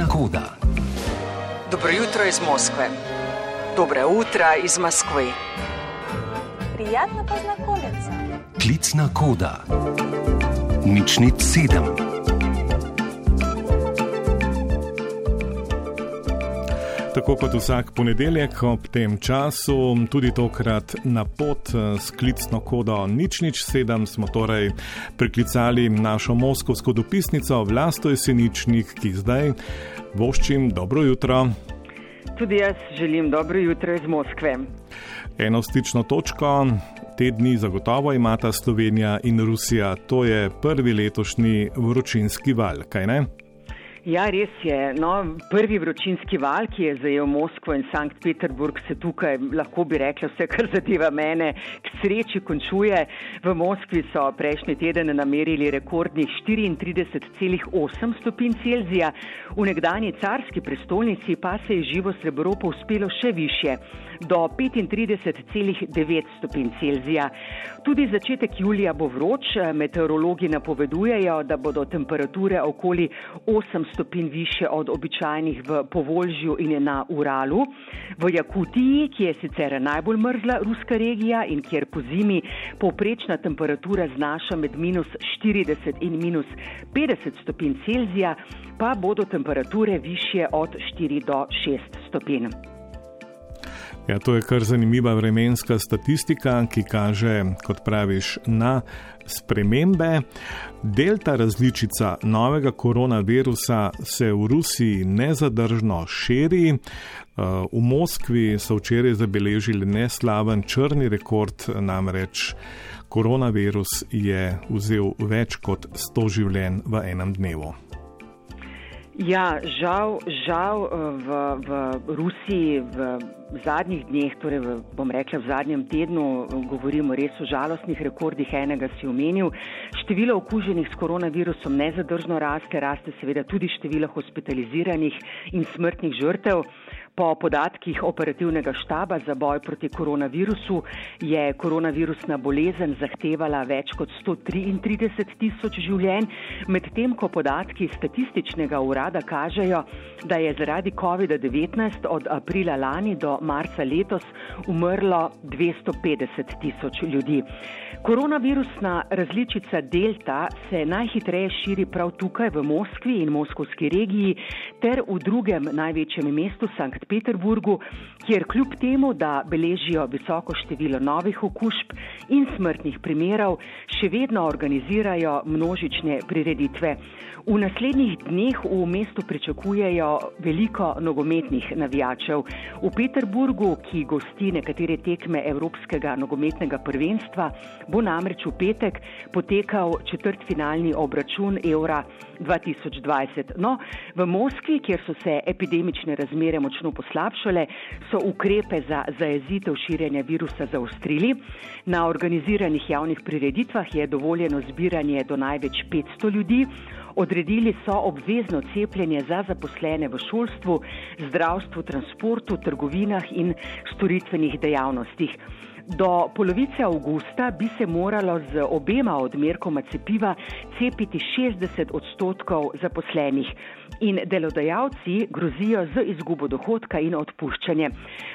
Vozna koda. Dobro jutro iz Moskve. Dobre utra iz Moskve. Prijatno poznakonjeca. Klicna koda. Nič nič sedem. Tako kot vsak ponedeljek ob tem času, tudi tokrat na pot eh, s klicno kodo nič nič sedem smo torej priklicali našo moskovsko dopisnico Vlasto Jeseničnik, ki zdaj voščim dobro jutro. Tudi jaz želim dobro jutro iz Moskve. Eno stično točko. Te dni zagotovo imata Slovenija in Rusija, to je prvi letošnji vročinski val, kaj ne? Ja, res je. No, prvi vročinski val, ki je zajel Moskvo in Sankt Peterburg, se tukaj, lahko bi rekla, vse, kar zadeva mene, k sreči končuje. V Moskvi so prejšnji teden namerili rekordnih 34,8 stopinj Celzija, v nekdani carski prestolnici pa se je živo srebro povzpelo še više, do 35,9 stopinj Celzija. Tudi začetek julija bo vroč, meteorologi napovedujejo, da bodo temperature okoli 8 stopinj više od običajnih v Povolžju in na Uralu. V Jakutiji, ki je sicer najbolj mrzla ruska regija in kjer po zimi povprečna temperatura znaša med minus 40 in minus 50 stopinj Celzija, pa bodo temperature više od 4 do 6 stopinj. Ja, to je kar zanimiva vremenska statistika, ki kaže, kot praviš, na spremembe. Delta različica novega koronavirusa se v Rusiji nezadržno širi. V Moskvi so včeraj zabeležili neslaven črni rekord, namreč koronavirus je vzel več kot 100 življenj v enem dnevu. Ja, žal, žal v, v Rusiji v zadnjih dneh, torej v, bom rekla v zadnjem tednu, govorimo res o žalostnih rekordih, enega si omenil. Število okuženih s koronavirusom nezadržno raste, raste seveda tudi število hospitaliziranih in smrtnih žrtev. Po podatkih operativnega štaba za boj proti koronavirusu je koronavirusna bolezen zahtevala več kot 133 tisoč življenj, medtem ko podatki statističnega urada kažejo, da je zaradi COVID-19 od aprila lani do marca letos umrlo 250 tisoč ljudi. Koronavirusna različica Delta se najhitreje širi prav tukaj v Moskvi in Moskovski regiji ter v drugem največjem mestu Sankt Peterburgu, kjer kljub temu, da beležijo visoko število novih okužb in smrtnih primerov, še vedno organizirajo množične prireditve. V naslednjih dneh v mestu pričakujejo veliko nogometnih navijačev. V Peterburgu, ki gosti nekatere tekme Evropskega nogometnega prvenstva, bo namreč v petek potekal četrtfinalni obračun Eura 2020. No, v Moskvi, kjer so se epidemične razmere močno poslabšale, so ukrepe za zajezitev širjenja virusa zaostrili. Na organiziranih javnih prireditvah je dovoljeno zbiranje do največ 500 ljudi. Odredili so obvezno cepljenje za zaposlene v šolstvu, zdravstvu, transportu, trgovinah in storitvenih dejavnostih. Do polovice avgusta bi se moralo z obema odmerkoma cepiva cepiti 60 odstotkov zaposlenih in delodajalci grozijo z izgubo dohodka in odpuščanje.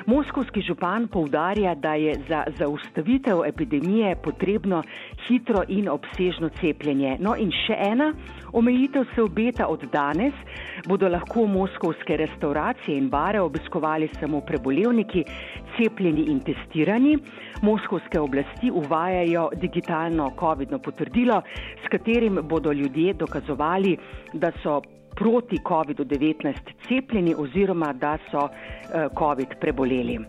Moskovski župan povdarja, da je za zaustavitev epidemije potrebno hitro in obsežno cepljenje. No in še ena omejitev se obeta od danes, bodo lahko moskovske restauracije in bare obiskovali samo prebolevniki, cepljeni in testirani. Moskovske oblasti uvajajo digitalno COVID-no potrdilo, s katerim bodo ljudje dokazovali, da so proti COVID-19 cepljeni oziroma da so COVID preboleli.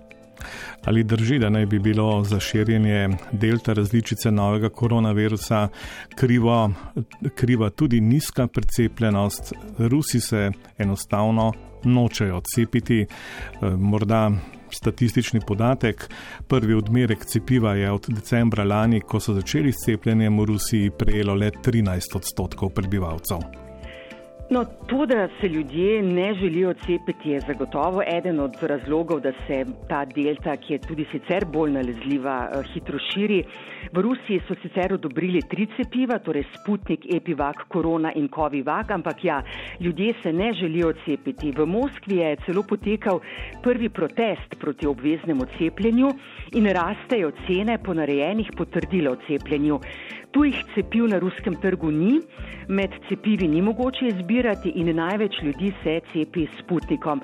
Ali drži, da naj bi bilo za širjenje delta različice novega koronavirusa krivo, kriva tudi nizka precepljenost? Rusi se enostavno nočejo cepiti. Morda statistični podatek. Prvi odmerek cepiva je od decembra lani, ko so začeli s cepljenjem v Rusiji, prejelo le 13 odstotkov prebivalcev. No, to, da se ljudje ne želijo cepiti, je zagotovo eden od razlogov, da se ta delta, ki je tudi sicer bolj nalezljiva, eh, hitro širi. V Rusiji so sicer odobrili tri cepiva, torej Sputnik, Epivak, Korona in Kovivak, ampak ja, ljudje se ne želijo cepiti. V Moskvi je celo potekal prvi protest proti obveznemu cepljenju in rastejo cene ponarejenih potrdil o cepljenju. Tujih cepiv na ruskem trgu ni, med cepivi ni mogoče izbirati in največ ljudi se cepi s Sputnikom.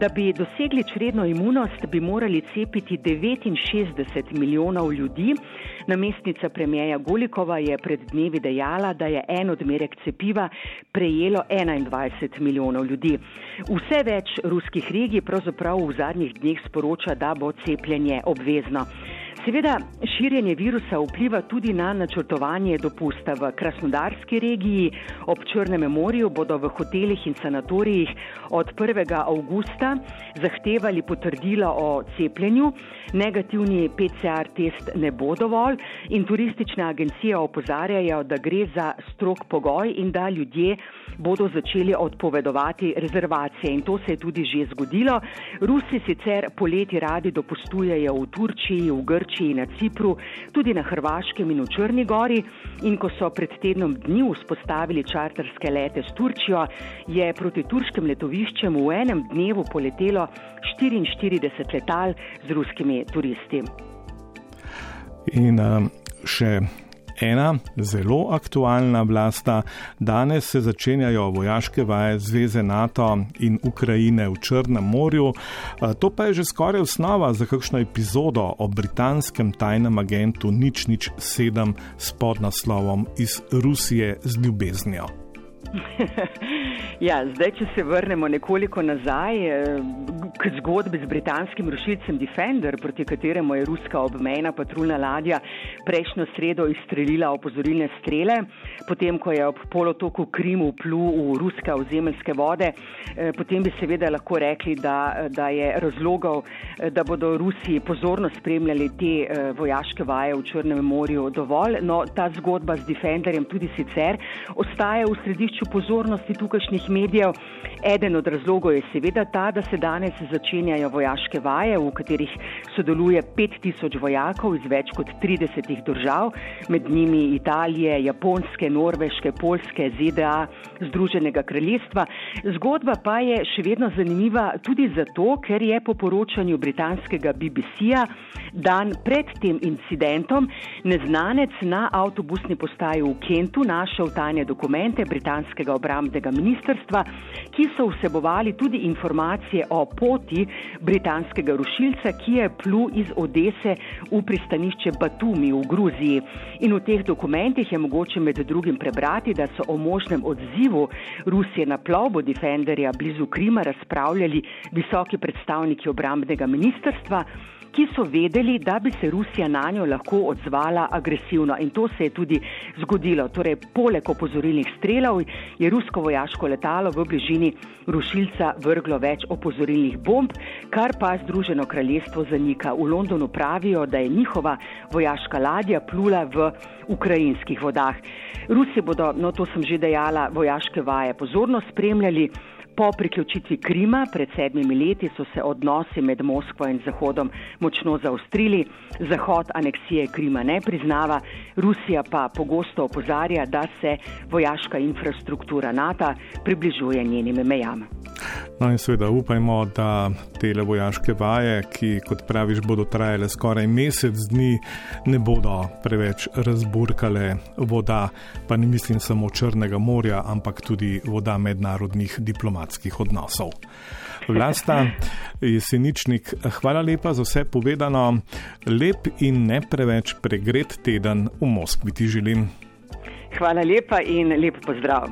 Da bi dosegli čredno imunost, bi morali cepiti 69 milijonov ljudi. Namestnica premijeja Golikova je pred dnevi dejala, da je en odmerek cepiva prejelo 21 milijonov ljudi. Vse več ruskih regij pravzaprav v zadnjih dneh sporoča, da bo cepljenje obvezno. Seveda, širjenje virusa vpliva tudi na načrtovanje dopusta v Krasnodarski regiji. Ob Črnem morju bodo v hotelih in sanatorijih od 1. avgusta zahtevali potrdilo o cepljenju. Negativni PCR test ne bo dovolj in turistične agencije opozarjajo, da gre za strok pogoj in da ljudje bodo začeli odpovedovati rezervacije. In to se je tudi že zgodilo. Rusi sicer poleti radi dopustujejo v Turčiji, v Grčiji. Grčiji, na Cipru, tudi na Hrvaškem in v Črni Gori. In ko so pred tednom dni vzpostavili čarterske lete s Turčijo, je proti turškem letoviščem v enem dnevu poletelo 44 letal z ruskimi turisti. In um, še ena zelo aktualna vlasta. Danes se začenjajo vojaške vaje Zveze NATO in Ukrajine v Črnem morju. To pa je že skoraj osnova za kakšno epizodo o britanskem tajnem agentu nič nič sedem s podnaslovom iz Rusije z ljubeznijo. ja, zdaj, če se vrnemo nekoliko nazaj eh, k zgodbi z britanskim rušilcem Defender, proti kateremu je ruska obmejna patruljna ladja prejšnjo sredo izstrelila opozorilne strele, potem, ko je ob polotoku Krimu plul v ruske ozemeljske vode, eh, potem bi seveda lahko rekli, da, da je razlogov, eh, da bodo Rusi pozorno spremljali te vojaške vaje v Črnem morju dovolj. No, ta zgodba z Defenderjem tudi sicer ostaja v središču središču pozornosti tukajšnjih medijev. Eden od razlogov je seveda ta, da se danes začenjajo vojaške vaje, v katerih sodeluje 5000 vojakov iz več kot 30 držav, med njimi Italije, Japonske, Norveške, Polske, ZDA, Združenega kraljestva. Zgodba pa je še vedno zanimiva tudi zato, ker je po poročanju britanskega BBC-ja dan pred tem incidentom neznanec na avtobusni postaji v Kentu našel tajne dokumente britanske britanskega obrambnega ministrstva, ki so vsebovali tudi informacije o poti britanskega rušilca, ki je plul iz Odese v pristanišče Batumi v Gruziji. In v teh dokumentih je mogoče med drugim prebrati, da so o možnem odzivu Rusije na plovbo Defenderja blizu Krima razpravljali visoki predstavniki obrambnega ministrstva ki so vedeli, da bi se Rusija na njo lahko odzvala agresivno. In to se je tudi zgodilo. Torej, poleg opozorilnih strelov je rusko vojaško letalo v bližini rušilca vrglo več opozorilnih bomb, kar pa Združeno kraljestvo zanika. V Londonu pravijo, da je njihova vojaška ladja plula v ukrajinskih vodah. Rusi bodo, no to sem že dejala, vojaške vaje pozorno spremljali. Po priključitvi Krima pred sedmimi leti so se odnosi med Moskvo in Zahodom močno zaostrili. Zahod aneksije Krima ne priznava, Rusija pa pogosto opozarja, da se vojaška infrastruktura NATO približuje njenim mejam. No in seveda upajmo, da te vojaške vaje, ki, kot praviš, bodo trajale skoraj mesec dni, ne bodo preveč razburkale voda, pa ne mislim samo Črnega morja, ampak tudi voda mednarodnih diplomatskih odnosov. Vlasta Jeseničnik, hvala lepa za vse povedano. Lep in ne preveč pregret teden v Moskvi ti želim. Hvala lepa in lep pozdrav.